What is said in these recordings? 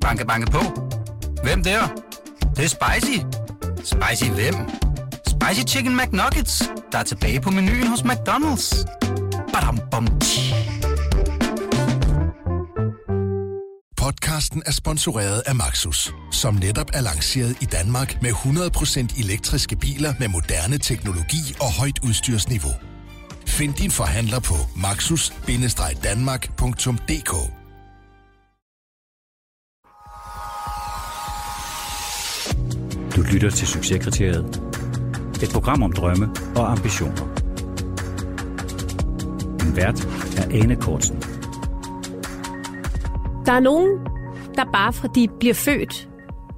Banke, banke på. Hvem der? Det, det er spicy. Spicy hvem? Spicy Chicken McNuggets, der er tilbage på menuen hos McDonald's. Badum, bom, tji. Podcasten er sponsoreret af Maxus, som netop er lanceret i Danmark med 100% elektriske biler med moderne teknologi og højt udstyrsniveau. Find din forhandler på maxus-danmark.dk Du lytter til Succeskriteriet. Et program om drømme og ambitioner. Din vært er Ane Kortsen. Der er nogen, der bare fra de bliver født,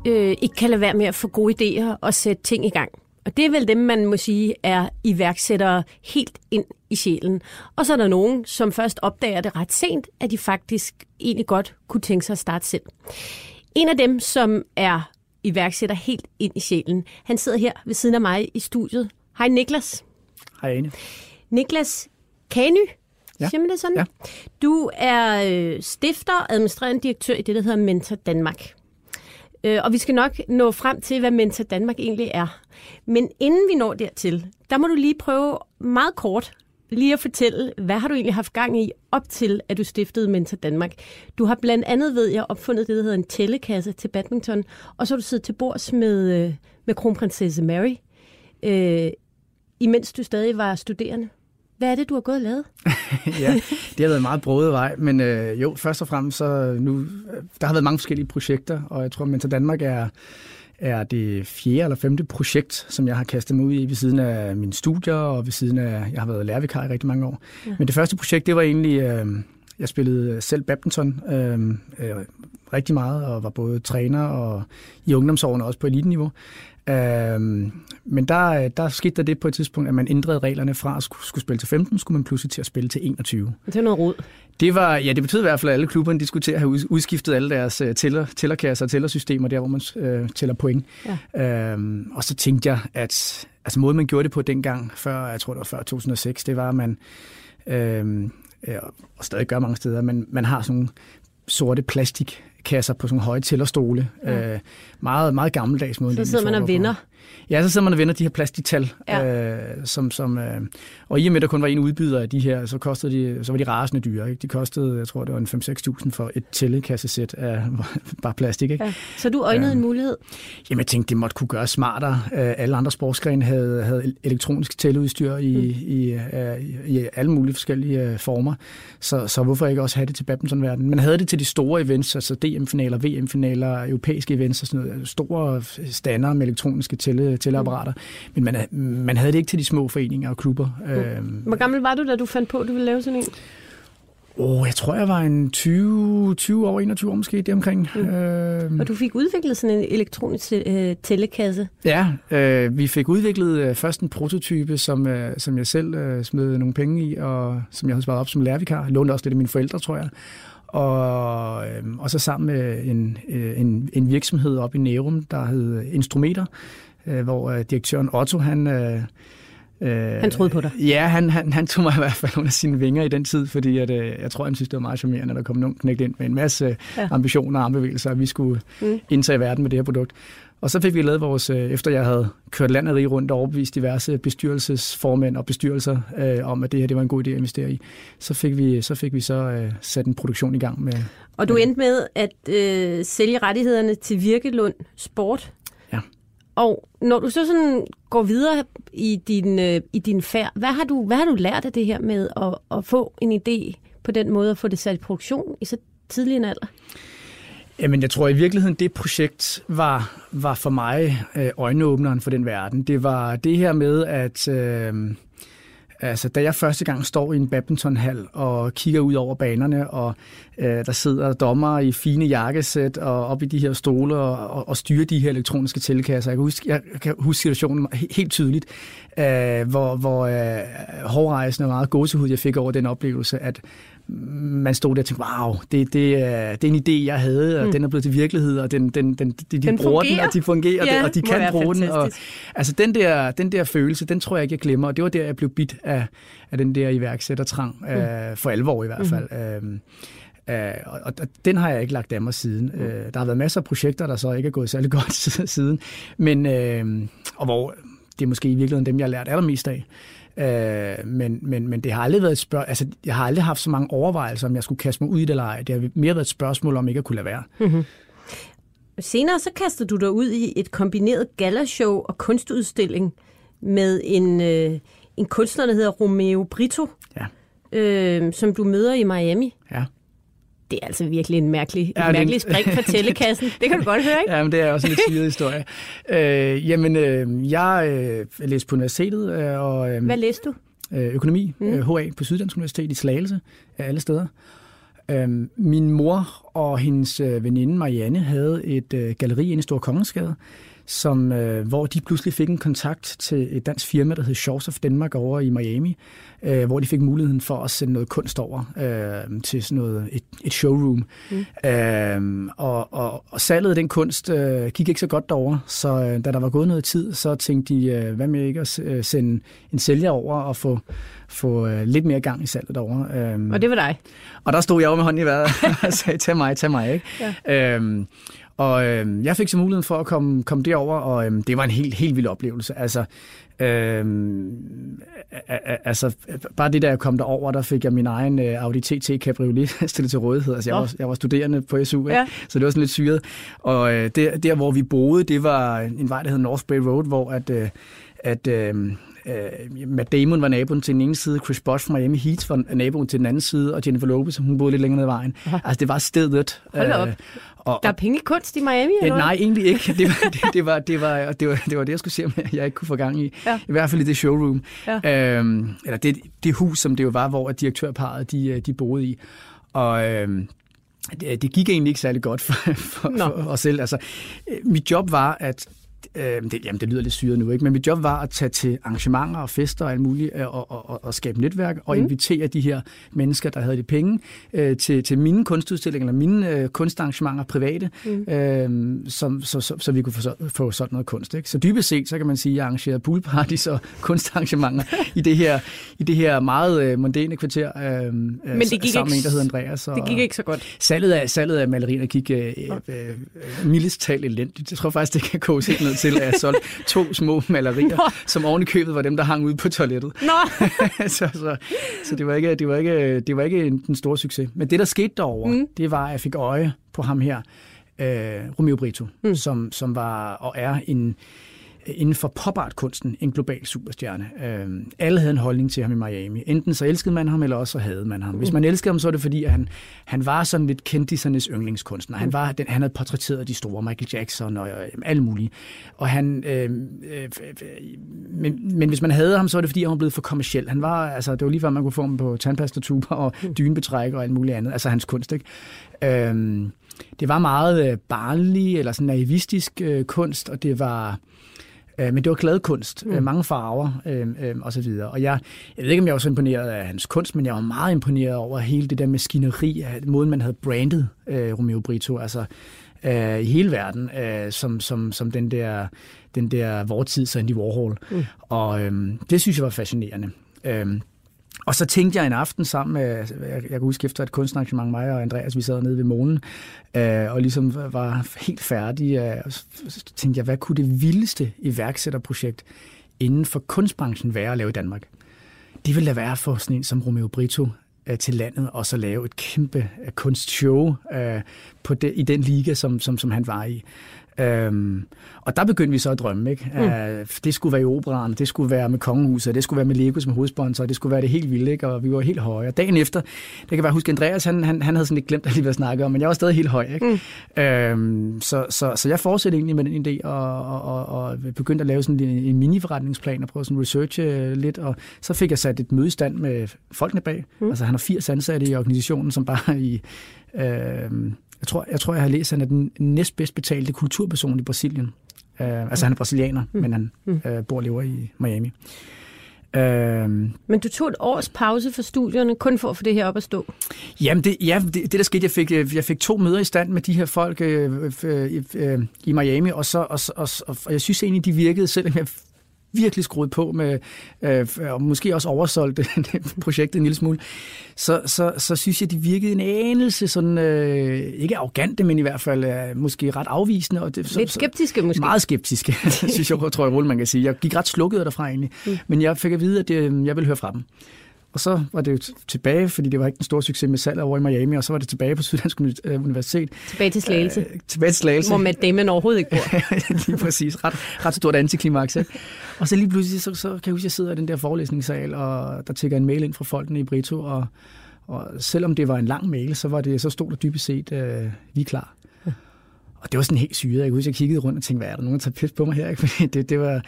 øh, ikke kan lade være med at få gode idéer og sætte ting i gang. Og det er vel dem, man må sige, er iværksættere helt ind i sjælen. Og så er der nogen, som først opdager det ret sent, at de faktisk egentlig godt kunne tænke sig at starte selv. En af dem, som er iværksætter helt ind i sjælen, han sidder her ved siden af mig i studiet. Hej Niklas. Hej Ane. Niklas Kany, Ja. siger man det sådan? Ja. Du er øh, stifter og administrerende direktør i det, der hedder Mentor Danmark. Øh, og vi skal nok nå frem til, hvad Mentor Danmark egentlig er. Men inden vi når dertil, der må du lige prøve meget kort lige at fortælle, hvad har du egentlig haft gang i op til, at du stiftede Mentor Danmark? Du har blandt andet, ved jeg, opfundet det, der hedder en tællekasse til badminton, og så har du siddet til bords med, øh, med kronprinsesse Mary, øh, imens du stadig var studerende. Hvad er det, du har gået og lavet? ja, det har været en meget broet vej, men øh, jo, først og fremmest, så øh, nu, øh, der har været mange forskellige projekter, og jeg tror, Mentor Danmark er, er det fjerde eller femte projekt, som jeg har kastet mig ud i ved siden af mine studier, og ved siden af, jeg har været lærervikar i rigtig mange år. Ja. Men det første projekt, det var egentlig, øh, jeg spillede selv badminton øh, øh, rigtig meget, og var både træner og i ungdomsårene også på eliteniveau. Øhm, men der, der skete der det på et tidspunkt, at man ændrede reglerne fra at skulle, skulle spille til 15, skulle man pludselig til at spille til 21. Det er noget rod. Det var, ja, det betød i hvert fald, at alle klubberne de skulle til at have ud- udskiftet alle deres uh, tæller, tællerkasser og tællersystemer, der hvor man uh, tæller point. Ja. Øhm, og så tænkte jeg, at altså måden man gjorde det på dengang, før, jeg tror det var før 2006, det var, at man, øhm, ja, og stadig gør mange steder, men man har sådan nogle sorte plastikkasser på sådan nogle høje tællerstole. Ja. Øh, meget, meget gammeldags måde. Så sidder man og vinder. Ja, så sidder man og vender de her plastiktal, Ja. øh, som, som, øh, og i og med, at der kun var en udbyder af de her, så, kostede de, så var de rasende dyre. Ikke? De kostede, jeg tror, det var en 5-6.000 for et tællekassesæt af bare plastik. Ikke? Ja. Så du øjnede en mulighed. Jamen, jeg tænkte, det måtte kunne gøres smartere. Øh, Alle andre sportsgrene havde, havde elektronisk tælleudstyr i, mm. i, øh, i, alle mulige forskellige øh, former. Så, så hvorfor ikke også have det til badmintonverdenen? Man havde det til de store events, altså DM-finaler, VM-finaler, europæiske events og sådan noget. Store stander med elektroniske tælle, tælleapparater. Men man, man havde det ikke til de små foreninger og klubber. Mm. Hvor gammel var du, da du fandt på, at du ville lave sådan en? Oh, jeg tror, jeg var en 20, 20 år, 21 år måske, det omkring. Mm. Øh, Og du fik udviklet sådan en elektronisk øh, tællekasse. Ja, øh, vi fik udviklet øh, først en prototype, som, øh, som jeg selv øh, smed nogle penge i, og som jeg havde sparet op som lærervikar. Jeg lånte også lidt af mine forældre, tror jeg. Og, øh, og så sammen med en, øh, en, en virksomhed op i Nærum, der hed Instrumeter, øh, hvor øh, direktøren Otto, han... Øh, øh, Han troede på dig. Ja, han, han, han tog mig i hvert fald under sine vinger i den tid, fordi at, øh, jeg tror, han synes, det var meget charmerende, at der kom nogen knægt ind med en masse Ja. ambitioner og armbevægelser, at vi skulle mm. indtage verden med det her produkt. Og så fik vi lavet vores, øh, efter jeg havde kørt landet rig rundt og overbevist diverse bestyrelsesformænd og bestyrelser øh, om, at det her det var en god idé at investere i, så fik vi så, fik vi så øh, sat en produktion i gang med... Og du endte med at øh, sælge rettighederne til Virkelund Sport. Og når du så sådan går videre i din, øh, i din færd, hvad har, du, hvad har du lært af det her med at, at få en idé på den måde at få det sat i produktion i så tidlig en alder? Jamen, jeg tror i virkeligheden, det projekt var, var for mig øh, øjenåbneren for den verden. Det var det her med, at øh, altså, da jeg første gang står i en badmintonhal og kigger ud over banerne, og øh, der sidder dommer i fine jakkesæt og op i de her stole og, og, og styrer de her elektroniske tilkasser. Jeg kan huske, jeg kan huske situationen helt tydeligt, øh, hvor, hvor øh, hårdrejsende og meget gåsehud jeg fik over den oplevelse, at man stod der og tænkte, wow, det, det, er, det er en idé, jeg havde, og mm. den er blevet til virkelighed, og den, den, den, de, de Den bruger den, fungerer. og de fungerer, Ja, og de kan bruge den. Og, fantastisk. altså den der, den der følelse, den tror jeg ikke, jeg glemmer, og det var der, jeg blev bit af, af den der iværksættertrang, mm. øh, for alvor i hvert fald. Mm. Uh, og, og den har jeg ikke lagt af mig siden. Uh, der har været masser af projekter, der så ikke er gået særlig godt siden, men, uh, og hvor det er måske i virkeligheden dem, jeg har lært allermest af. Uh, men, men, men det har aldrig været et spørgsmål, altså jeg har aldrig haft så mange overvejelser, om jeg skulle kaste mig ud i det eller ej. Det har mere været et spørgsmål, om ikke at kunne lade være. Mm-hmm. Senere så kastede du dig ud i et kombineret galashow og kunstudstilling med en, øh, en kunstner, der hedder Romeo Brito, ja. øh, som du møder i Miami. Ja. Det er altså virkelig en mærkelig, ja, en mærkelig spring fra tællekassen. Det kan du godt høre, ikke? Ja, men det er også en lidt syret historie. øh, jamen, øh, jeg øh, læste på universitetet. Øh, og, øh, Hvad læste du? Øh, økonomi, mm. øh, HA på Syddansk Universitet i Slagelse, af alle steder. Øh, min mor og hendes øh, veninde Marianne havde et øh, galleri inde i Stor Kongensgade, som, øh, hvor de pludselig fik en kontakt til et dansk firma, der hed Shores of Denmark over i Miami, øh, hvor de fik muligheden for at sende noget kunst over øh, til sådan noget, et, et showroom. Mm. Øh, og, og, og salget af den kunst øh, gik ikke så godt derover, så øh, da der var gået noget tid, så tænkte de, øh, hvad med ikke at øh, sende en sælger over og få, få øh, lidt mere gang i salget derovre. Øh, og det var dig? Og der stod jeg over med hånden i vejret og sagde, tag mig, tag mig. Ikke? Ja. Øh, og øh, jeg fik så muligheden for at komme, komme derover, og øh, det var en helt, helt vild oplevelse. Altså, øh, altså, bare det der jeg kom derover, der fik jeg min egen øh, Audi TT Cabriolet stillet til rådighed. Altså, jeg, var, jeg var studerende på SU, ja. så det var sådan lidt syret. Og øh, der, der, hvor vi boede, det var en vej, der hed North Bay Road, hvor at, øh, at øh, Uh, Matt Damon var naboen til den ene side, Chris Bosh fra Miami Heat var naboen til den anden side, og Jennifer Lopez, hun boede lidt længere ned ad vejen. Aha. Altså, det var stedet. Hold op. Uh, og, der er penge i kunst i Miami, eller Nej, egentlig ikke. Det var det, det, var, det, var, det, var, det var det, jeg skulle se, om jeg ikke kunne få gang i. Ja. I hvert fald i det showroom. Ja. Uh, eller det, det hus, som det jo var, hvor direktørparet de, de boede i. Og... Det, det gik egentlig ikke særlig godt for, for, for os selv. Altså, mit job var at øh, det, jamen det lyder lidt syret nu, ikke? men mit job var at tage til arrangementer og fester og alt muligt, øh, og, og, og, og skabe netværk, og mm. invitere de her mennesker, der havde de penge, øh, til, til mine kunstudstillinger, eller mine øh, kunstarrangementer private, mm. øh, som, så, så, så vi kunne få, få sådan noget kunst. Ikke? Så dybest set, så kan man sige, at jeg arrangerede poolparties og kunstarrangementer i, det her, i det her meget øh, mondæne kvarter, øh, men det gik sammen med en, der hedder Andreas. Og, det gik ikke så godt. Salget af, salget af malerierne gik øh, øh, øh, mildest talt elendigt. Jeg tror faktisk, det kan koges helt ned til, at solgte to små malerier, Nå. som oven i købet var dem, der hang ude på toilettet. Nå. så, så, så det var ikke, det var ikke, det var ikke en, en stor succes. Men det, der skete derovre, mm. det var, at jeg fik øje på ham her, øh, Romeo Brito, mm. som, som var og er en inden for pop-art-kunsten en global superstjerne. Øh, alle havde en holdning til ham i Miami. Enten så elskede man ham, eller også så havde man ham. Hvis mm. man elskede ham, så var det fordi, at han, han var sådan lidt kendisernes yndlingskunstner. Han, mm. var, den, han havde portrætteret de store, Michael Jackson og øh, alle mulige. Og han, øh, øh, men, men hvis man havde ham, så var det fordi, han var blevet for kommersiel. Han var, altså, det var lige før, man kunne få ham på tandpastatuber og mm. dynebetræk og alt muligt andet. Altså hans kunst, ikke? Øh, det var meget barnlig eller sådan naivistisk øh, kunst, og det var Øh, men det var glad kunst, mm. mange farver øh, øh, og så videre. Og jeg, jeg ved ikke, om jeg var så imponeret af hans kunst, men jeg var meget imponeret over hele det der maskineri, af måden, man havde brandet øh, Romeo Brito, altså øh, i hele verden, øh, som, som, som den der, den der vortids Andy Warhol. Mm. Og øh, det synes jeg var fascinerende. Øh, og så tænkte jeg en aften sammen med, altså, jeg, jeg kan huske efter et kunstarrangement, mig og Andreas, vi sad nede ved månen, øh, og ligesom var helt færdige, øh, og så tænkte jeg, hvad kunne det vildeste iværksætterprojekt inden for kunstbranchen være at lave i Danmark? Det ville da være for sådan en som Romeo Brito øh, til landet, og så lave et kæmpe øh, kunstshow øh, på det, i den liga, som, som, som han var i. Øhm, og der begyndte vi så at drømme. Ikke? Mm. Uh, det skulle være i operan, det skulle være med kongehuset, det skulle være med Lego som hovedsponsor, det skulle være det helt vilde, ikke? og vi var helt høje. Og dagen efter, det kan være, huske Andreas, han, han, han havde sådan lidt glemt at lige at snakke om, men jeg var stadig helt høj. Ikke? Mm. Øhm, så, så, så jeg fortsatte egentlig med den idé, og, og, og, og begyndte at lave sådan en, en mini-forretningsplan, og prøve sådan researche lidt, og så fik jeg sat et møde i stand med folkene bag. Mm. Altså han har 80 ansatte i organisationen, som bare i... Øh, jeg tror, jeg, tror, jeg har læst, at han er den næstbedst betalte kulturperson i Brasilien. Uh, altså, han er brasilianer, mm. men han uh, bor og lever i Miami. Uh, men du tog et års pause for studierne, kun for at få det her op at stå? Jamen, det, ja, det, det der skete, jeg fik, jeg fik to møder i stand med de her folk uh, uh, uh, i Miami, og, så, og, og, og, og jeg synes egentlig, de virkede, selvom jeg virkelig skruet på med, øh, og måske også oversolgt projektet en lille smule, så, så, så synes jeg, de virkede en anelse sådan, øh, ikke arrogante, men i hvert fald øh, måske ret afvisende. Og det, så, Lidt skeptiske måske? Meget skeptiske, synes jeg, tror jeg, man kan sige. Jeg gik ret slukket derfra egentlig, mm. men jeg fik at vide, at øh, jeg ville høre fra dem. Og så var det jo tilbage, fordi det var ikke en stor succes med salg over i Miami, og så var det tilbage på Syddansk øh, Universitet. Tilbage til Slagelse. Øh, tilbage til Slagelse. Hvor Matt Damon overhovedet ikke bor. lige præcis. Ret, ret stort antiklimaks. Og så lige pludselig, så, så kan jeg huske, at jeg sidder i den der forelæsningssal, og der tækker en mail ind fra folkene i Brito, og, og selvom det var en lang mail, så, var det, så stod der dybest set, øh, vi er klar. Og det var sådan helt syret. Jeg kunne huske, jeg kiggede rundt og tænkte, hvad er der nogen, der tager pis på mig her? Ikke? Fordi det, det var,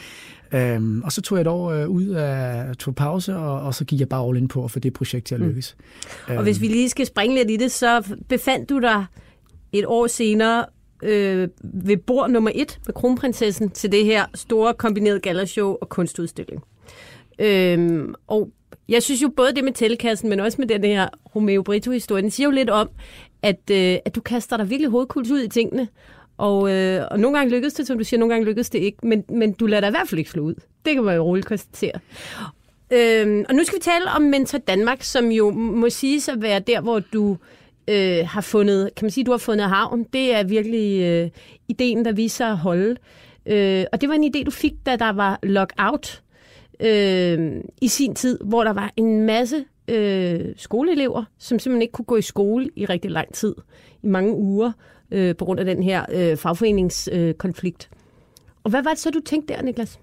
øhm, og så tog jeg et år øh, ud af tog pause, og, og så gik jeg bare all in på at få det projekt til at mm. lykkes. Mm. Og hvis vi lige skal springe lidt i det, så befandt du dig et år senere øh, ved bord nummer et med kronprinsessen til det her store kombineret gallershow og kunstudstilling. Øhm, og jeg synes jo både det med telekassen, men også med den her Romeo Brito-historie, den siger jo lidt om, at, øh, at du kaster dig virkelig hovedkult ud i tingene. Og, øh, og nogle gange lykkedes det, som du siger, nogle gange lykkedes det ikke, men, men du lader dig i hvert fald ikke slå ud. Det kan man jo roligt konstatere. Øhm, og nu skal vi tale om Mentor Danmark, som jo må sige at være der, hvor du øh, har fundet, kan man sige, du har fundet havn. Det er virkelig øh, ideen, der viser sig at holde. Øh, og det var en idé, du fik, da der var lockout øh, i sin tid, hvor der var en masse øh, skoleelever, som simpelthen ikke kunne gå i skole i rigtig lang tid, i mange uger, øh, på grund af den her øh, fagforeningskonflikt. Øh, og hvad var det så, du tænkte der, Niklas?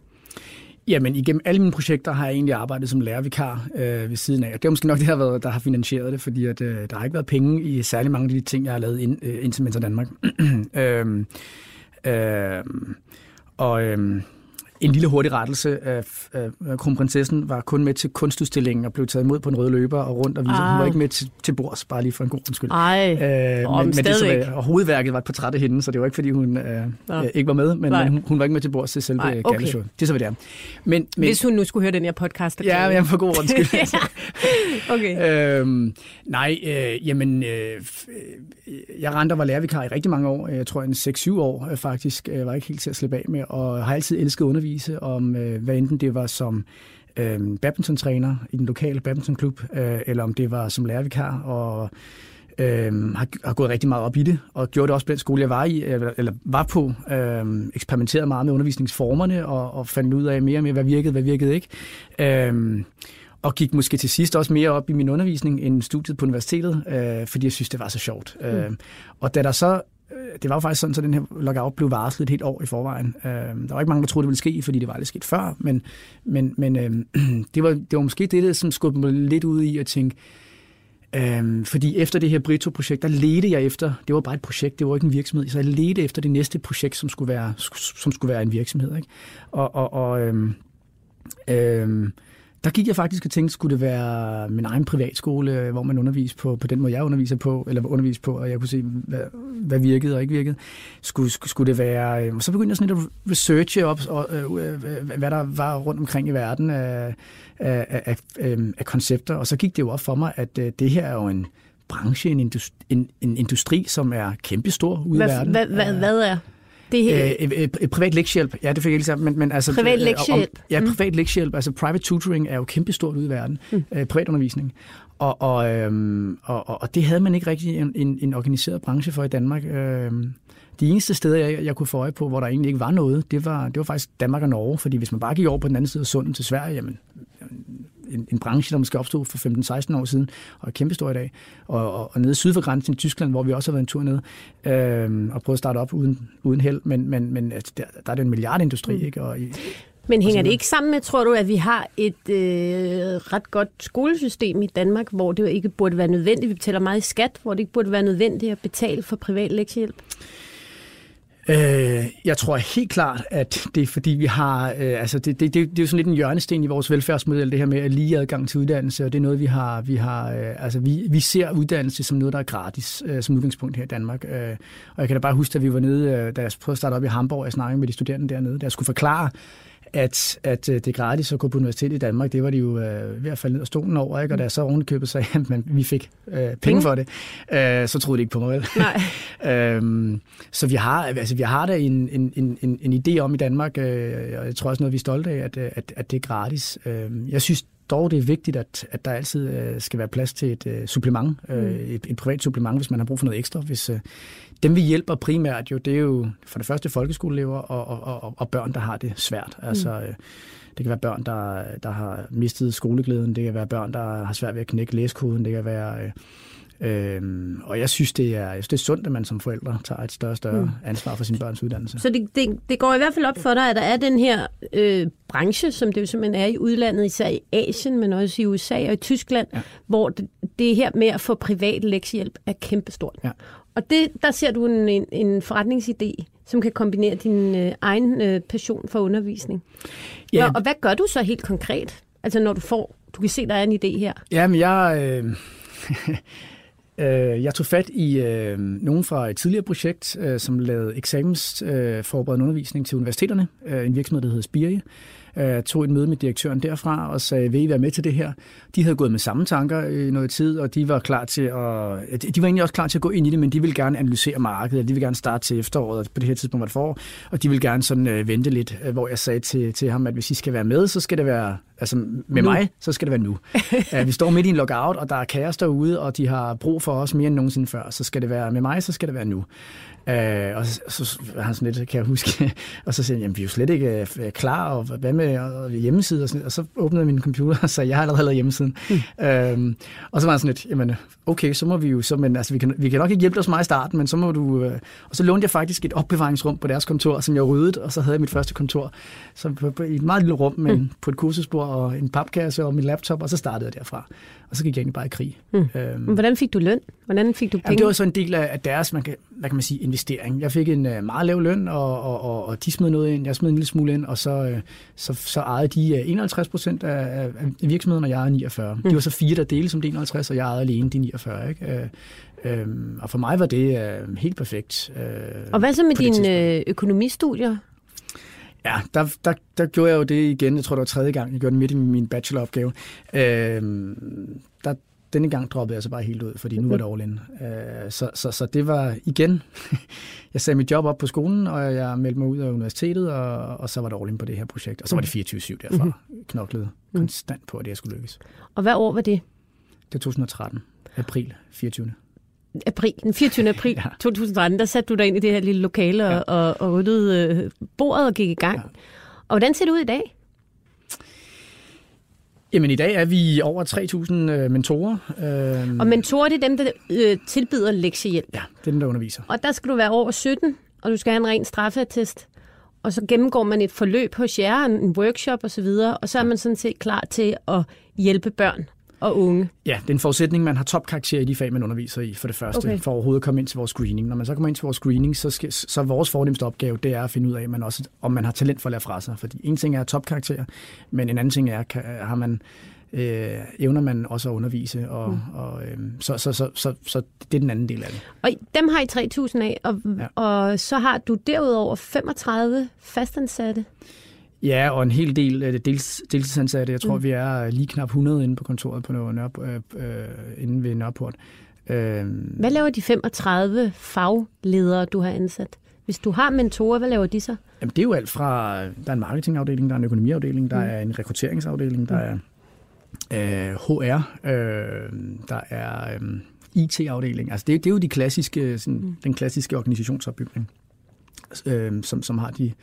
Jamen, igennem alle mine projekter har jeg egentlig arbejdet som lærervikar øh, ved siden af. Og det er måske nok det, der har, været, der har finansieret det, fordi at, øh, der har ikke været penge i særlig mange af de ting, jeg har lavet ind, øh, indtil Mentor Danmark. øh, øh, og... Øh, en lille hurtig rettelse af, kronprinsessen var kun med til kunstudstillingen og blev taget imod på en rød løber og rundt og vise. Hun var ikke med til, til bords, bare lige for en god undskyld. Ej, øh, men, men det, så, og hovedværket var et portræt af hende, så det var ikke, fordi hun øh, øh, ikke var med, men, men hun, hun var ikke med til bords til selve okay. galeshow. Det er så, hvad det er. Men, men, Hvis hun nu skulle høre den her podcast. Ja, men for god undskyld. okay. øhm, nej, øh, jamen, øh, jeg rent og var lærervikar i rigtig mange år. Jeg tror, en 6-7 år øh, faktisk. Jeg var ikke helt til at slippe af med, og har altid elsket undervisning undervise om, øh, hvad enten det var som øh, badmintontræner i den lokale badmintonklub, øh, eller om det var som lærervikar, og øh, har, har gået rigtig meget op i det, og gjorde det også på den skole, jeg var i, eller, eller var på, øh, eksperimenterede meget med undervisningsformerne, og, og fandt ud af mere og mere, hvad virkede, hvad virkede ikke. Øh, og gik måske til sidst også mere op i min undervisning end studiet på universitetet, øh, fordi jeg synes, det var så sjovt. Mm. Øh, og da der så Øh, Øh, det var jo faktisk sådan, at den her lockout blev varslet et helt år i forvejen. Øh, der var ikke mange, der troede, det ville ske, fordi det var aldrig sket før, men, men, men øh, det, var, det var måske det, der som skubbede mig lidt ud i at tænke, øh, fordi efter det her Brito-projekt, der ledte jeg efter, det var bare et projekt, det var ikke en virksomhed, så jeg ledte efter det næste projekt, som skulle være, som skulle være en virksomhed. Ikke? Og, og, og øh, øh, der gik jeg faktisk og tænkte, skulle det være min egen privatskole, hvor man underviser på, på den måde, jeg underviser på, eller underviser på, og jeg kunne se, hvad, hvad virkede og ikke virkede. Skulle, skulle det være... Øh, så begyndte jeg sådan lidt at researche op, og, øh, øh, hvad der var rundt omkring i verden af, af, af, af, af koncepter, og så gik det jo op for mig, at det her er jo en branche, en industri, en, en industri som er kæmpestor ude hvad, i verden. Hvad, hvad, hvad er? Det her... øh, øh, privat lektiehjælp, ja, det fik jeg ikke sagt, men, men altså... Privat lektiehjælp? Om, ja, mm. privat lektiehjælp, altså private tutoring er jo kæmpestort ude i verden, mm. øh, privatundervisning. Og, og, øhm, og, og det havde man ikke rigtig en, en, en organiseret branche for i Danmark. Øhm, de eneste steder, jeg, jeg kunne få øje på, hvor der egentlig ikke var noget, det var, det var faktisk Danmark og Norge. Fordi hvis man bare gik over på den anden side af sunden til Sverige, jamen, en, en branche, der måske opstod for 15-16 år siden, og er kæmpestor i dag. Og, og, og nede syd for grænsen i Tyskland, hvor vi også har været en tur ned, øh, og prøvet at starte op uden, uden held, men, men, men altså, der, der er det en milliardindustri, mm. ikke? Og men hænger det ikke sammen med, tror du, at vi har et øh, ret godt skolesystem i Danmark, hvor det ikke burde være nødvendigt, vi betaler meget i skat, hvor det ikke burde være nødvendigt at betale for privat lektiehjælp? Øh, jeg tror helt klart, at det er fordi, vi har... Øh, altså det, det, det, det er jo sådan lidt en hjørnesten i vores velfærdsmodel, det her med lige adgang til uddannelse, og det er noget, vi har... Vi, har øh, altså vi, vi ser uddannelse som noget, der er gratis, øh, som udgangspunkt her i Danmark. Øh, og jeg kan da bare huske, at vi var nede, øh, da jeg prøvede at starte op i Hamburg, og jeg snakkede med de studerende dernede, der skulle forklare, at, at øh, det er gratis at gå på universitet i Danmark, det var de jo øh, ved at falde ned af stolen over, ikke? og da jeg så ovenikøbet sagde, at man, vi fik øh, penge for det, øh, så troede de ikke på mig vel. Nej. øhm, så vi har, altså, vi har da en, en, en, en, en idé om i Danmark, øh, og jeg tror også noget, vi er stolte af, at, at, at det er gratis. Øh, jeg synes dog, det er vigtigt, at, at der altid øh, skal være plads til et øh, supplement, øh, et, et privat supplement, hvis man har brug for noget ekstra. Hvis, øh, dem vi hjælper primært jo, det er jo for det første folkeskoleelever og, og, og, og børn, der har det svært. Altså, øh, det kan være børn, der, der har mistet skoleglæden, det kan være børn, der har svært ved at knække læskoden, det kan være... Øh, Øhm, og jeg synes, det er, jeg synes, det er sundt, at man som forældre tager et større og større mm. ansvar for sin børns uddannelse. Så det, det, det går i hvert fald op for dig, at der er den her øh, branche, som det jo simpelthen er i udlandet, især i Asien, men også i USA og i Tyskland, ja. hvor det, det her med at få privat lektiehjælp er kæmpestort. Ja. Og det, der ser du en, en, en forretningsidé, som kan kombinere din øh, egen øh, passion for undervisning. Ja. Og, og hvad gør du så helt konkret? Altså når du får, du kan se, der er en idé her. Jamen, jeg... Øh, øh, jeg tog fat i øh, nogen fra et tidligere projekt, øh, som lavede eksamensforberedende øh, undervisning til universiteterne. Øh, en virksomhed, der hedder Spirie. Jeg tog et møde med direktøren derfra og sagde, vil I være med til det her? De havde gået med samme tanker i noget tid, og de var klar til at, de var egentlig også klar til at gå ind i det, men de ville gerne analysere markedet, de ville gerne starte til efteråret, på det her tidspunkt var det forår, og de ville gerne sådan øh, vente lidt, øh, hvor jeg sagde til, til ham, at hvis I skal være med, så skal det være, altså med nu. mig, så skal det være nu. uh, vi står midt i en lockout, og der er kaos derude, og de har brug for os mere end nogensinde før, så skal det være med mig, så skal det være nu. Øh, og så, så var han sådan lidt, kan jeg huske, og så sagde han, jamen vi er jo slet ikke øh, klar, og hvad med og hjemmeside og sådan Og så åbnede jeg min computer og sagde, jeg har allerede lavet hjemmesiden. Mm. Øhm, og så var han sådan lidt, jamen okay, så må vi jo, så, men altså vi kan, vi kan nok ikke hjælpe dig så meget i starten, men så må du, øh, og så lånte jeg faktisk et opbevaringsrum på deres kontor, som jeg ryddede, og så havde jeg mit første kontor, så på, på, i et meget lille rum, men mm. på et kursusbord og en papkasse og min laptop, og så startede jeg derfra. Og så gik jeg egentlig bare i krig. Mm. Øhm, Hvordan fik du løn? Hvordan fik du penge? Jamen, det var så en del af deres, man kan, hvad kan man sige, investering. Jeg fik en uh, meget lav løn, og, og, og, og de smed noget ind, jeg smed en lille smule ind, og så, uh, så, så ejede de uh, 51 procent af, af virksomheden, og jeg ejede 49. Mm. De var så fire, der delte som de 51, og jeg ejede alene de 49. Ikke? Uh, um, og for mig var det uh, helt perfekt. Uh, og hvad så med dine økonomistudier? Ja, der, der, der gjorde jeg jo det igen. Jeg tror, det var tredje gang, jeg gjorde det midt i min bacheloropgave. Øh, der, denne gang droppede jeg så bare helt ud, fordi nu var det all in. Øh, så, så, så det var igen, jeg sagde mit job op på skolen, og jeg meldte mig ud af universitetet, og, og så var det all in på det her projekt. Og så var det 24-7 derfra. Mm-hmm. Knoklede mm. konstant på, at det skulle lykkes. Og hvad år var det? Det var 2013. April 24 april, den 24. april ja. 2013, der satte du dig ind i det her lille lokale ja. og, og ryddede øh, bordet og gik i gang. Ja. Og hvordan ser det ud i dag? Jamen i dag er vi over 3.000 øh, mentorer. Øh, og mentorer, det er dem, der øh, tilbyder lektiehjælp? Ja, det er dem, der underviser. Og der skal du være over 17, og du skal have en ren straffeattest. Og så gennemgår man et forløb hos jer, en workshop osv., og, og så er man sådan set klar til at hjælpe børn og unge? Ja, det er en forudsætning, man har topkarakter i de fag, man underviser i, for det første, okay. for overhovedet at komme ind til vores screening. Når man så kommer ind til vores screening, så, skal, så vores fornemmeste opgave, det er at finde ud af, man også, om man har talent for at lære fra sig. Fordi en ting er topkarakter, men en anden ting er, kan, har man øh, evner man også at undervise, og, mm. og øh, så, så, så, så, så det er den anden del af det. Og dem har I 3.000 af, og, ja. og så har du derudover 35 fastansatte. Ja, og en hel del øh, dels, deltidsansatte. Jeg tror, mm. vi er lige knap 100 inde på kontoret på Nørre, øh, øh, inde ved Nørreport. Øh, hvad laver de 35 fagledere, du har ansat? Hvis du har mentorer, hvad laver de så? Jamen, det er jo alt fra, der er en marketingafdeling, der er en økonomiafdeling, der mm. er en rekrutteringsafdeling, der mm. er øh, HR, øh, der er øh, IT-afdeling. Altså, det, det er jo de klassiske, sådan, mm. den klassiske organisationsopbygning øh, som, som har de,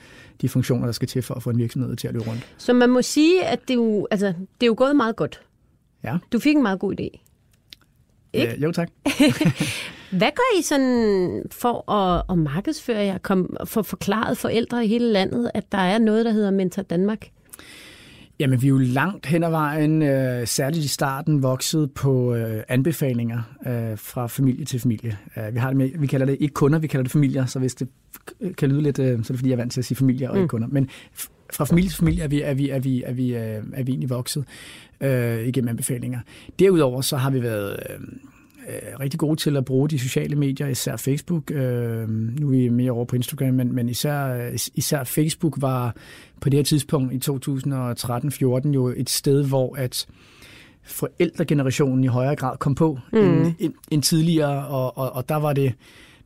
de funktioner, der skal til for at få en virksomhed til at løbe rundt. Så man må sige, at det er jo, altså, det er jo gået meget godt. Ja. Du fik en meget god idé. Ikke? Øh, jo, tak. Hvad gør I sådan for at, at markedsføre jer, kom, for forklaret forældre i hele landet, at der er noget, der hedder Mentor Danmark? Jamen, vi er jo langt hen ad vejen, øh, særligt i starten, vokset på øh, anbefalinger øh, fra familie til familie. Uh, vi, har det med, vi kalder det ikke kunder, vi kalder det familier, så hvis det kan lyde lidt, øh, så er det fordi, jeg er vant til at sige familier og mm. ikke kunder. Men fra familie til familie er vi, er vi, er vi, er vi, øh, er vi egentlig vokset øh, igennem anbefalinger. Derudover så har vi været... Øh, øh, rigtig gode til at bruge de sociale medier, især Facebook. Øh, nu er vi mere over på Instagram, men, men især, især Facebook var på det her tidspunkt i 2013-14 jo et sted, hvor at forældregenerationen i højere grad kom på mm. end, end, end tidligere, og, og, og der var det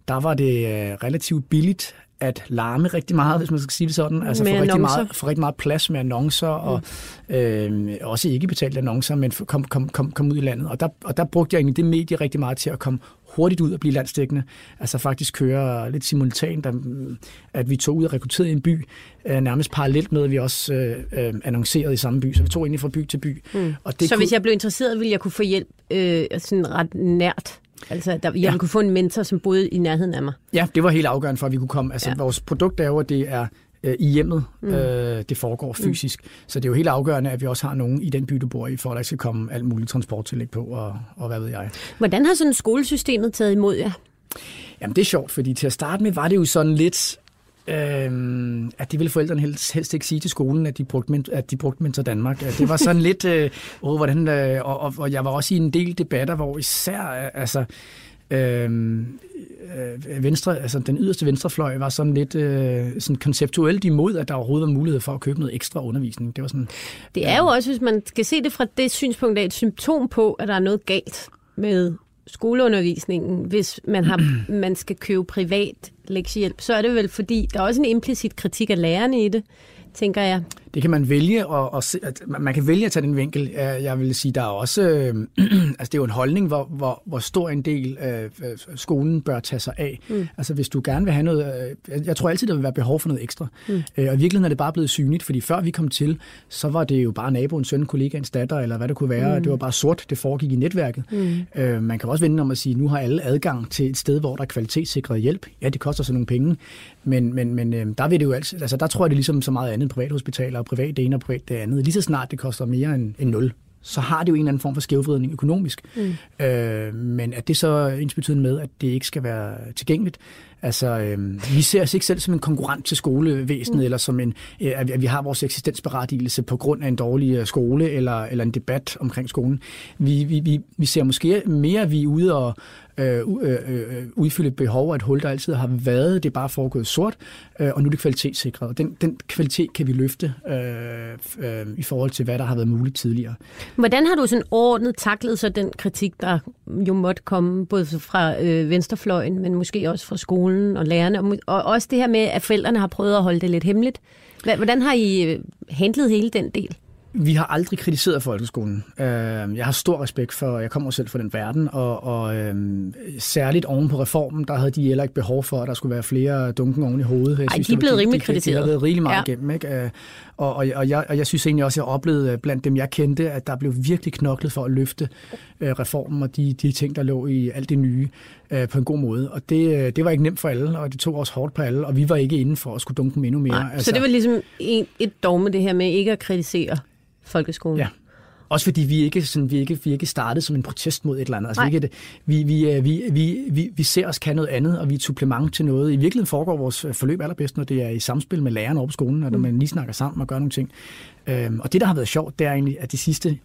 der var det øh, relativt billigt at larme rigtig meget, hvis man skal sige det sådan. Altså for rigtig, meget, for rigtig meget plads med annoncer, og mm. øh, også ikke betalte annoncer, men kom, kom, kom, kom ud i landet. Og der, og der brugte jeg egentlig det medie rigtig meget til at komme hurtigt ud og blive landstækkende. Altså faktisk køre lidt simultant, at vi tog ud og rekrutterede i en by, øh, nærmest parallelt med, at vi også øh, øh, annoncerede i samme by. Så vi tog egentlig fra by til by. Mm. Og det så kunne... hvis jeg blev interesseret, ville jeg kunne få hjælp øh, sådan ret nært? Altså, der, jeg ja. kunne få en mentor, som boede i nærheden af mig. Ja, det var helt afgørende for, at vi kunne komme. Altså, ja. vores produkt er jo, at det er øh, i hjemmet, mm. øh, det foregår mm. fysisk. Mm. Så det er jo helt afgørende, at vi også har nogen i den by, du bor i, for at der skal komme alt muligt transporttillæg på, og, og hvad ved jeg. Hvordan har sådan skolesystemet taget imod jer? Jamen, det er sjovt, fordi til at starte med var det jo sådan lidt, øh, at det ville forældrene helst, helst ikke sige til skolen, at de brugte, at de brugte Mentor Danmark. Det var sådan lidt, øh, oh, hvordan, øh, og, og, og jeg var også i en del debatter, hvor især, øh, altså, Øhm, øh, venstre, altså den yderste venstrefløj var sådan lidt øh, sådan konceptuelt imod, at der overhovedet var mulighed for at købe noget ekstra undervisning. Det var sådan. Det er jo også, hvis man skal se det fra det synspunkt, af et symptom på, at der er noget galt med skoleundervisningen, hvis man, har, man skal købe privat lektiehjælp, så er det vel fordi, der er også en implicit kritik af lærerne i det, tænker jeg. Det kan man vælge, og, og at man kan vælge at tage den vinkel. Jeg vil sige, der er også, øh, altså det er jo en holdning, hvor, hvor, hvor stor en del øh, skolen bør tage sig af. Mm. Altså hvis du gerne vil have noget, øh, jeg tror altid, der vil være behov for noget ekstra. Mm. Øh, og i virkeligheden er det bare blevet synligt, fordi før vi kom til, så var det jo bare naboens søn, kollegaens datter, eller hvad det kunne være. Mm. Det var bare sort, det foregik i netværket. Mm. Øh, man kan også vende om at sige, nu har alle adgang til et sted, hvor der er kvalitetssikret hjælp. Ja, det koster så nogle penge, men, men, men øh, der vil det jo altid, altså der tror jeg, det er ligesom så meget andet privathospitaler og privat det ene og privat det andet. Lige så snart det koster mere end, end 0, så har det jo en eller anden form for skævvridning økonomisk. Mm. Øh, men at det så ens betydende med, at det ikke skal være tilgængeligt. Altså, øh, vi ser os ikke selv som en konkurrent til skolevæsenet, mm. eller som en, øh, at vi har vores eksistensberettigelse på grund af en dårlig øh, skole, eller, eller en debat omkring skolen. Vi, vi, vi, vi ser måske mere, at vi er ude og, Øh, øh, øh, udfylde et behov og et hul, der altid har været. Det er bare foregået sort, øh, og nu er det kvalitetssikret. Og den, den kvalitet kan vi løfte øh, øh, i forhold til, hvad der har været muligt tidligere. Hvordan har du sådan ordnet taklet så den kritik, der jo måtte komme både fra øh, venstrefløjen, men måske også fra skolen og lærerne, og, og også det her med, at forældrene har prøvet at holde det lidt hemmeligt. Hvordan har I øh, handlet hele den del? Vi har aldrig kritiseret folkeskolen. Øh, jeg har stor respekt for, jeg kommer selv fra den verden, og, og øhm, særligt oven på reformen, der havde de heller ikke behov for, at der skulle være flere dunken oven i hovedet. Ej, de er blevet rimelig kritiseret. De har været rigtig meget ja. igennem, ikke? Øh, og, og, og, jeg, og jeg synes egentlig også, at jeg oplevede blandt dem, jeg kendte, at der blev virkelig knoklet for at løfte øh, reformen og de, de ting, der lå i alt det nye på en god måde. Og det, det var ikke nemt for alle, og det tog også hårdt på alle, og vi var ikke inde for at skulle dunke dem endnu mere. Nej, altså, så det var ligesom en, et dogme, det her med ikke at kritisere folkeskolen. Ja. Også fordi vi ikke, sådan, vi ikke, vi ikke startede som en protest mod et eller andet. Altså, vi, ikke, vi, vi, øh, vi, vi, vi, vi ser os kan noget andet, og vi er et supplement til noget. I virkeligheden foregår vores øh, forløb allerbedst, når det er i samspil med lærerne over på skolen, og når mm. man lige snakker sammen og gør nogle ting. Øhm, og det, der har været sjovt, det er egentlig, at de sidste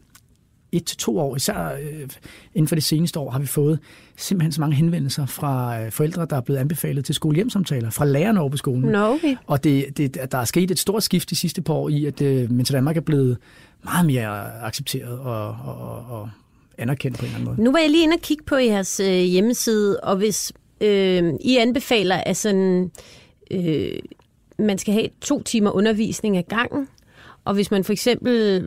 et til to år, især øh, inden for det seneste år, har vi fået simpelthen så mange henvendelser fra øh, forældre, der er blevet anbefalet til skolehjemsamtaler, fra lærerne over på skolen. No, okay. Og det, det, der er sket et stort skift de sidste par år i, at øh, Mental Danmark er blevet meget mere accepteret og, og, og anerkendt på en eller anden måde. Nu var jeg lige inde og kigge på jeres øh, hjemmeside, og hvis øh, I anbefaler, at sådan, øh, man skal have to timer undervisning ad gangen, og hvis man for eksempel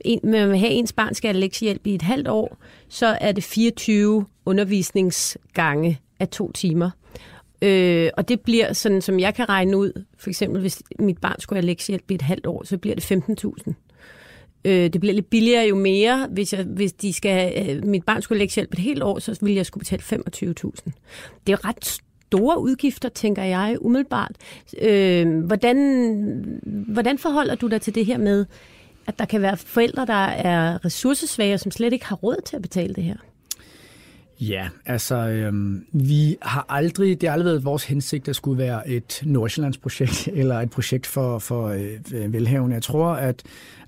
en, man vil have ens barn skal have lektiehjælp i et halvt år, så er det 24 undervisningsgange af to timer. Øh, og det bliver sådan, som jeg kan regne ud, for eksempel hvis mit barn skulle have lektiehjælp i et halvt år, så bliver det 15.000. Øh, det bliver lidt billigere jo mere, hvis, jeg, hvis de skal, øh, mit barn skulle lektiehjælp et helt år, så ville jeg skulle betale 25.000. Det er ret store udgifter, tænker jeg umiddelbart. Øh, hvordan, hvordan forholder du dig til det her med, at der kan være forældre, der er ressourcesvage, som slet ikke har råd til at betale det her? Ja, altså øhm, vi har aldrig, det har aldrig været vores hensigt, at skulle være et Nordsjællandsprojekt eller et projekt for, for øh, velhavende. Jeg tror, at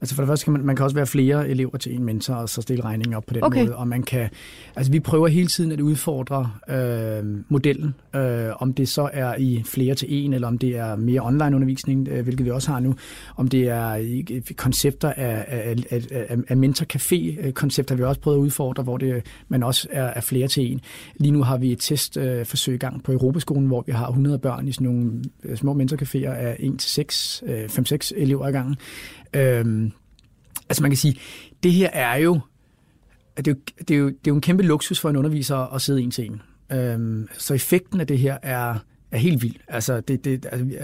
altså for det første kan man, man kan også være flere elever til en mentor, og så stille regningen op på den Okay. måde. Og man kan, altså vi prøver hele tiden at udfordre øh, modellen, øh, om det så er i flere til en, eller om det er mere online undervisning, øh, hvilket vi også har nu, om det er i, i koncepter af, af, af, af, af mentor-café-koncepter, vi har også prøvet at udfordre, hvor det, man også er, er flere til en. Lige nu har vi et testforsøg øh, forsøg i gang på Europaskolen, hvor vi har 100 børn i sådan nogle øh, små mentorcaféer af 1 til 6, øh, 5-6 elever ad gangen. Øhm, altså man kan sige, det her er jo, det er jo, det er jo, det er jo en kæmpe luksus for en underviser at sidde en til en. Øhm, så effekten af det her er, er helt vild. Altså, det, det, altså vi-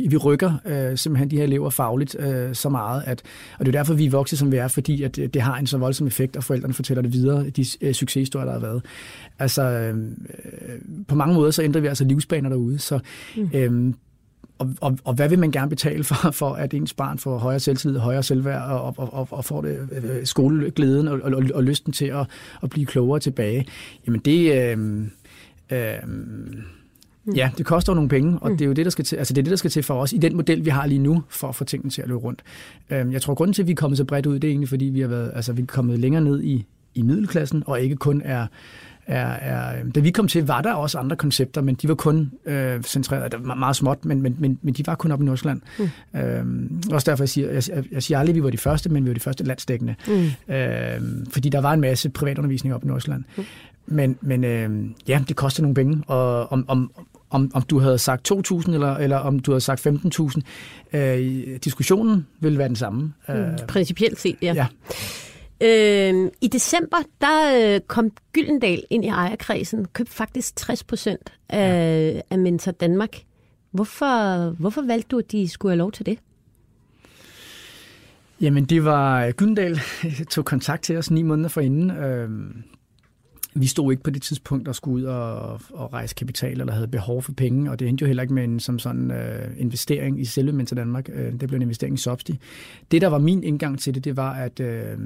øh, vi, rykker øh, simpelthen de her elever fagligt øh, så meget, at, og det er derfor, vi er vokset, som vi er, fordi at det, det har en så voldsom effekt, og forældrene fortæller det videre, de øh, succeshistorier, der har været. Altså, øh, på mange måder, så ændrer vi altså livsbaner derude, så øh, og, og, og hvad vil man gerne betale for, for at ens barn får højere selvtillid, højere selvværd og, og, og, og får det, øh, skoleglæden og, og, og lysten til at, at blive klogere tilbage? Jamen det... Øh, øh, Ja, det koster jo nogle penge, og det er jo det, der skal til, altså det er det, der skal til for os i den model, vi har lige nu, for at få tingene til at løbe rundt. Øhm, Jeg tror, grunden til, at vi er kommet så bredt ud, det er egentlig, fordi vi har været, altså, vi er kommet længere ned i, i middelklassen, og ikke kun er, er, er... Da vi kom til, var der også andre koncepter, men de var kun øh, centreret, var meget småt, men, men, men, men de var kun op i Nordsjælland. Mm. Øhm, også derfor, jeg siger, jeg, jeg, siger aldrig, at vi var de første, men vi var de første landsdækkende. Mm. Øhm, fordi der var en masse privatundervisning op i Nordsjælland. Mm. Men, men øh, ja, det koster nogle penge, og om, om, om, om du havde sagt 2.000 eller, eller om du havde sagt 15.000, øh, diskussionen vil være den samme. Øh, Principielt set, ja. ja. Øh, I december, der øh, kom Gyldendal ind i ejerkredsen, købte faktisk 60 procent af, ja. af Mentor Danmark. Hvorfor, hvorfor valgte du, at de skulle have lov til det? Jamen, det var Gyldendal tog kontakt til os ni måneder forinden. Øh, vi stod ikke på det tidspunkt og skulle ud og, og rejse kapital eller havde behov for penge, og det endte jo heller ikke med en som sådan øh, investering i selve Mentor Danmark. Øh, det blev en investering i Sobsti. Det, der var min indgang til det, det var, at øh,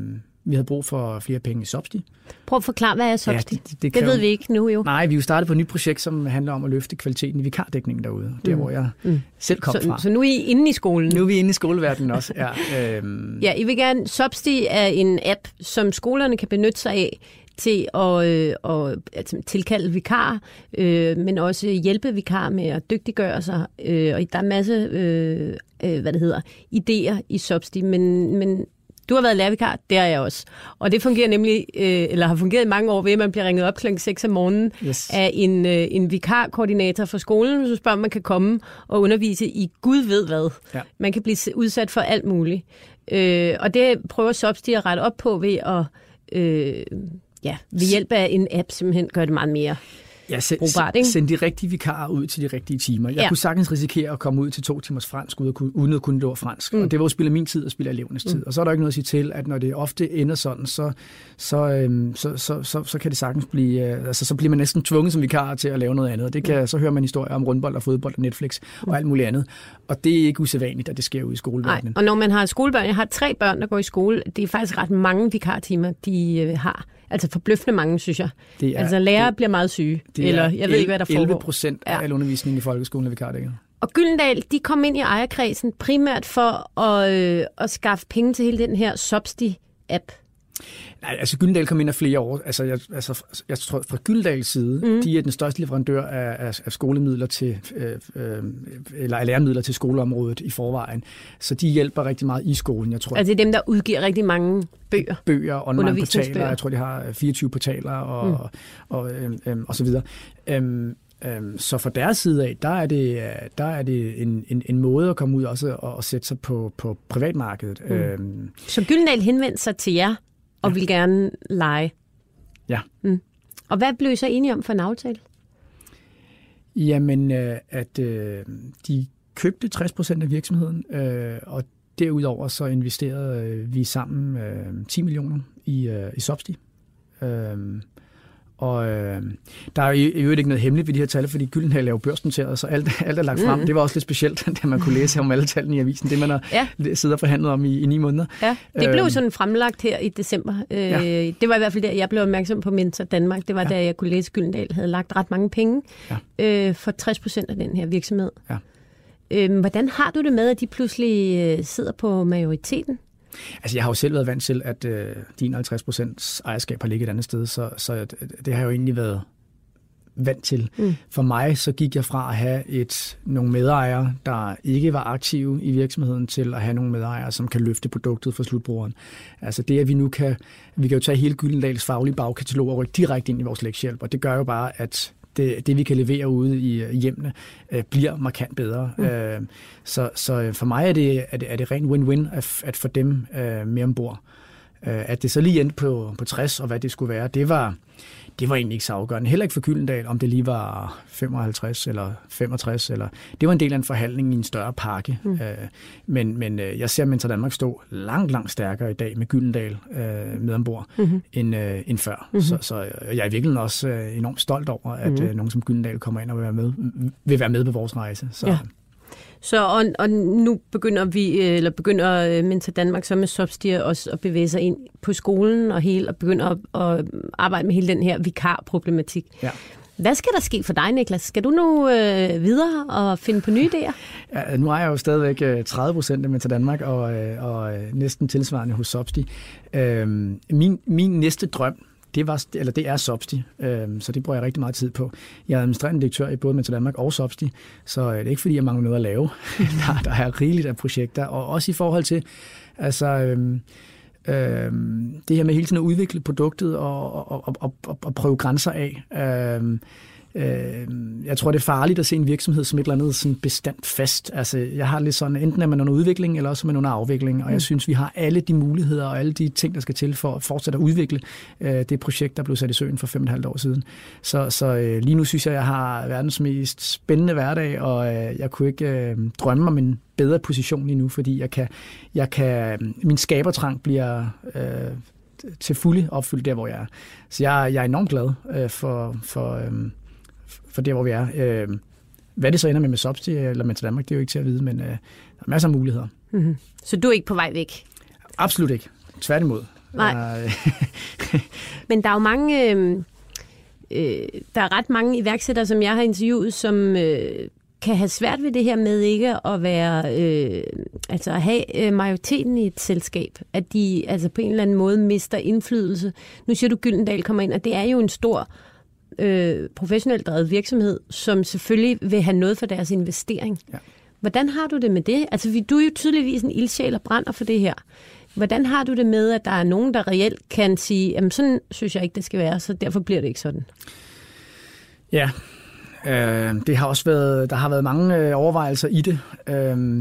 vi havde brug for flere penge i Sobsti. Prøv at forklare, hvad er Sobsti? det- det- det det kan ved jo- vi ikke nu jo. Nej, vi er jo startet på et nyt projekt, som handler om at løfte kvaliteten i vikardækningen derude. Der, hvor jeg mm. selv kom Så, fra. så nu er I inde i skolen. Nu er vi inde i skoleverdenen også. Ja, øhm, Ja, I vil gerne... Sobsti er en app, som skolerne kan benytte sig af til at, øh, at altså, tilkalde vikar, øh, men også hjælpe vikar med at dygtiggøre sig. Øh, og der er en masse øh, øh, hvad det hedder, idéer i Sobsti, men, men du har været lærervikar, det har jeg også. Og det fungerer nemlig, øh, eller har fungeret i mange år ved, at man bliver ringet op kl. 6 om morgenen Yes. af en, øh, en vikarkoordinator for skolen, så spørger, om man kan komme og undervise i Gud ved hvad. Ja. Man kan blive udsat for alt muligt. Øh, og det prøver Sobsti at rette op på ved at øh, ja, ved hjælp af en app simpelthen gøre det meget mere. Ja, send, Brugbart, ikke? send de rigtige vikarer ud til de rigtige timer. Jeg Ja. kunne sagtens risikere at komme ud til to timers fransk, uden at kunne, det fransk. Mm. Og det var jo spille min tid og spille elevernes mm. tid. Og så er der ikke noget at sige til, at når det ofte ender sådan, så, så, øhm, så, så, så, så kan det sagtens blive... Øh, altså, så bliver man næsten tvunget som vikar til at lave noget andet. Det kan, så hører man historier om rundbold og fodbold og Netflix mm. og alt muligt andet. Og det er ikke usædvanligt, at det sker ude i Nej, skoleverdenen. og når man har skolebørn, jeg har tre børn, der går i skole, det er faktisk ret mange vikartimer, de øh, har. Altså forbløffende mange, synes jeg. Det er- altså lærere det- bliver meget syge, Det eller er jeg ved ikke, hvad der 11 foregår. procent Ja. af al undervisningen i folkeskolen er vikardækket. Og Gyldendal, de kom ind i ejerkredsen primært for at, øh, at skaffe penge til hele den her Sobsti-app. Nej, altså Gyldendal kom ind af flere år. Altså, jeg, altså, jeg tror, fra Gyldendals side, mm. de er den største leverandør af, af, af skolemidler til, øh, øh, eller af læremidler til skoleområdet i forvejen. Så de hjælper rigtig meget i skolen. Jeg tror, Altså det er dem, der udgiver rigtig mange bøger. bøger, online Undervisningsbøger. portaler, jeg tror, de har 24 portaler og, mm. og, øhm, øhm, og så videre. Øhm, øhm, så fra deres side af, der er det, øh, der er det en, en, en måde at komme ud også og, og sætte sig på, på privatmarkedet. Mm. Øhm, Så Gyldendal henvendte sig til jer og ja. ville gerne lege. ja. Og hvad blev I så enige om for en aftale? Jamen, øh, at øh, de købte 60 procent af virksomheden, øh, og derudover så investerede øh, vi sammen øh, 10 millioner i, øh, i Sobsti. Øh, Og øh, der er øvrigt ikke noget hemmeligt ved de her tal, fordi Gyldendal er jo børsnoteret, så alt, alt er lagt frem. Mm. Det var også lidt specielt, da man kunne læse om alle tallene i avisen. Det man har ja. siddet og forhandlet om i, i ni måneder. Ja, det blev øh, sådan fremlagt her i december. Øh, ja. Det var i hvert fald der, jeg blev opmærksom på Mentor Danmark. Det var ja. da jeg kunne læse, at Gyldendal havde lagt ret mange penge ja. øh, for 60 procent af den her virksomhed. Ja. Øh, hvordan har du det med, at de pludselig øh, sidder på majoriteten? Altså, jeg har jo selv været vant til, at øh, din 50 procents ejerskab har ligget et andet sted, så, så det, det har jo egentlig været vant til. Mm. For mig så gik jeg fra at have et, nogle medejere, der ikke var aktive i virksomheden, til at have nogle medejere, som kan løfte produktet for slutbrugeren. Altså det, at vi nu kan, vi kan jo tage hele Gyldendals faglige bagkatalog og rykke direkte ind i vores lektiehjælp, og det gør jo bare, at det, det vi kan levere ude i hjemmene, øh, bliver markant bedre. Mm. Øh, så, så for mig er det, er det, er det rent win-win at, at få dem øh, med ombord. Øh, at det så lige endte på, på 60, og hvad det skulle være, det var, det var egentlig ikke så afgørende. Heller ikke for Gyldendal, om det lige var 55 eller 65. Eller, det var en del af en forhandling i en større pakke. Mm. Øh, men men øh, jeg ser Mentor Danmark stå langt, langt stærkere i dag med Gyldendal øh, med ombord mm-hmm. end, øh, end før. Mm-hmm. Så, så jeg er virkelig også øh, enormt stolt over, at mm-hmm. øh, nogen som Gyldendal kommer ind og vil være med, vil være med på vores rejse. Så, ja. Så og, og nu begynder vi øh, eller begynder øh, Mentor Danmark så med Sobstier også at bevæge sig ind på skolen og hele og begynder at, at arbejde med hele den her vikarproblematik. Ja. Hvad skal der ske for dig, Niklas? Skal du nu øh, videre og finde på nye idéer? Ja, nu er jeg jo stadigvæk 30 øh, procent med til Danmark og, og næsten tilsvarende hos Sobsti. Øh, min, min næste drøm, det, var, eller det er Substi, øh, så det bruger jeg rigtig meget tid på. Jeg er administrerende direktør i både Metro Danmark og Substi, så øh, det er ikke fordi, jeg mangler noget at lave. der, der er rigeligt af projekter, og også i forhold til, altså... Øh, øh, det her med hele tiden at udvikle produktet og, og, og, og, og prøve grænser af. Øh, Øh, jeg tror, det er farligt at se en virksomhed som et eller andet sådan bestandt fast. Altså, jeg har lidt sådan, enten er man under udvikling, eller også er man under afvikling, og jeg mm. synes, vi har alle de muligheder og alle de ting, der skal til for at fortsætte at udvikle øh, det projekt, der blev sat i søen for fem og et halvt år siden. Så, så øh, lige nu synes jeg, jeg har verdens mest spændende hverdag, og øh, jeg kunne ikke øh, drømme om en bedre position lige nu, fordi jeg kan, jeg kan, min skabertrang bliver øh, til fulde opfyldt der, hvor jeg er. Så jeg, jeg er enormt glad øh, for, for øh, for der, hvor vi er. Øh, hvad det så ender med med Sobsti eller med til Danmark, det er jo ikke til at vide, men øh, der er masser af muligheder. Mm-hmm. Så du er ikke på vej væk? Absolut ikke. Tværtimod. Nej. men der er jo mange... Øh, øh, der er ret mange iværksættere, som jeg har interviewet, som øh, kan have svært ved det her med ikke at være, øh, altså at have øh, majoriteten i et selskab, at de altså på en eller anden måde mister indflydelse. Nu siger du, Gyldendal kommer ind, og det er jo en stor øh, professionelt drevet virksomhed, som selvfølgelig vil have noget for deres investering. Ja. Hvordan har du det med det? Altså, du er jo tydeligvis en ildsjæl og brænder for det her. Hvordan har du det med, at der er nogen, der reelt kan sige, jamen sådan synes jeg ikke, det skal være, så derfor bliver det ikke sådan? Ja, øh, det har også været, der har været mange øh, overvejelser i det. Øh,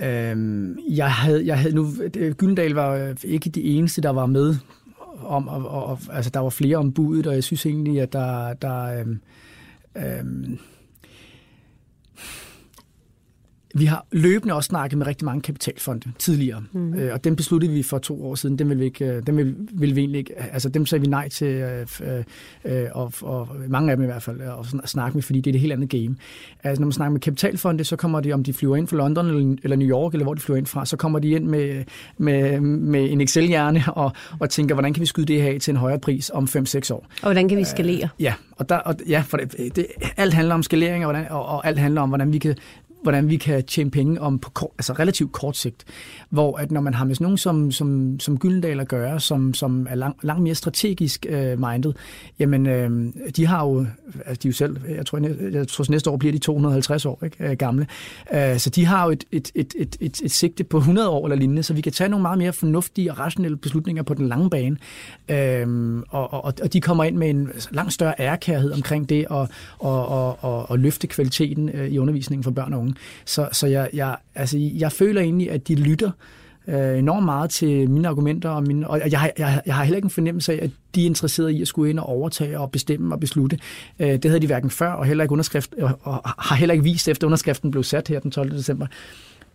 øh, jeg havde, jeg havde nu, Gyldendal var ikke de eneste, der var med om, og, og, altså, der var flere om budet, og jeg synes egentlig, at der, der øhm, øhm, vi har løbende også snakket med rigtig mange kapitalfonde tidligere, mm. øh, og dem besluttede vi for to år siden. Dem vil vi, ikke, øh, dem vil, vil vi egentlig ikke, altså dem sagde vi nej til, øh, øh, og, og mange af dem i hvert fald, at snakke med, fordi det er det helt andet game. Altså når man snakker med kapitalfonde, så kommer de, om de flyver ind fra London eller, eller New York, eller hvor de flyver ind fra, så kommer de ind med, med, med en Excel-hjerne og, og tænker, hvordan kan vi skyde det her til en højere pris om 5-6 år? Og hvordan kan vi skalere? Øh, ja, og, der, og ja, for det, det, alt handler om skalering, og, hvordan, og, og alt handler om, hvordan vi kan hvordan vi kan tjene penge om på kort, altså relativt kort sigt. Hvor at når man har med sådan nogen som, som, som Gyldendal at gøre, som, som er lang, langt mere strategisk øh, minded, jamen øh, de har jo, altså de jo selv, jeg tror, jeg, jeg tror næste år bliver de 250 år ikke, øh, gamle, øh, så de har jo et, et, et, et, et, et sigte på 100 år eller lignende, så vi kan tage nogle meget mere fornuftige og rationelle beslutninger på den lange bane, øh, og, og, og de kommer ind med en langt større ærkærhed omkring det, og, og, og, og, og løfte kvaliteten øh, i undervisningen for børn og unge. Så, så jeg, jeg, altså, jeg føler egentlig, at de lytter øh, enormt meget til mine argumenter, og, mine, og jeg, jeg, jeg har heller ikke en fornemmelse af, at de er interesserede i at skulle ind og overtage og bestemme og beslutte. Øh, det havde de hverken før, og heller ikke underskrift, og, og har heller ikke vist efter underskriften blev sat her den 12. december.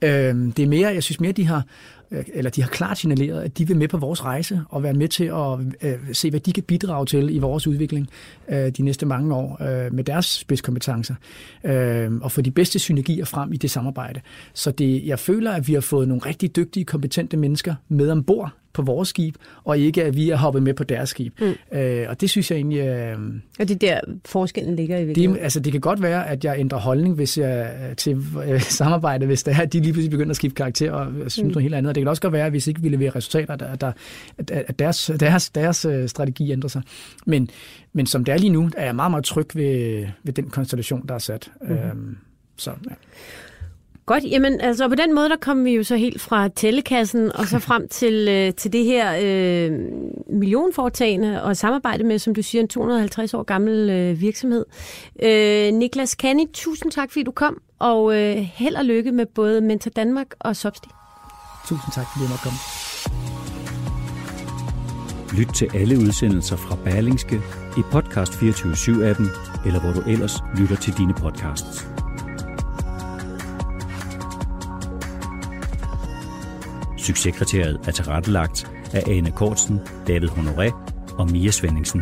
Øh, det er mere, jeg synes mere, de har eller de har klart signaleret, at de vil med på vores rejse og være med til at øh, se, hvad de kan bidrage til i vores udvikling øh, de næste mange år øh, med deres spidskompetencer øh, og få de bedste synergier frem i det samarbejde. Så det, jeg føler, at vi har fået nogle rigtig dygtige, kompetente mennesker med ombord på vores skib, og ikke at vi er hoppet med på deres skib. Mm. Øh, og det synes jeg egentlig... Øh, og det er der forskellen ligger i virkeligheden? Det, altså, det kan godt være, at jeg ændrer holdning hvis jeg, til øh, samarbejde, hvis det er, at de lige pludselig begynder at skifte karakter og synes mm. noget helt andet. Og det kan også godt være, at hvis ikke vi leverer resultater, der, der, at deres, deres, deres øh, strategi ændrer sig. Men, men som det er lige nu, er jeg meget, meget tryg ved, ved den konstellation, der er sat. Mm. Øhm, så, ja. Godt, jamen altså på den måde, der kom vi jo så helt fra tællekassen og så frem til, øh, til det her øh, millionforetagende og samarbejde med, som du siger, en 250 år gammel øh, virksomhed. Øh, Niklas Kanni, tusind tak, fordi du kom, og øh, held og lykke med både Mentor Danmark og Sobsti. Tusind tak, fordi jeg måtte komme. Lyt til alle udsendelser fra Berlingske i Podcast 24-7-appen, eller hvor du ellers lytter til dine podcasts. Succeskriteriet er tilrettelagt af Ane Kortsen, David Honoré og Mia Svendingsen.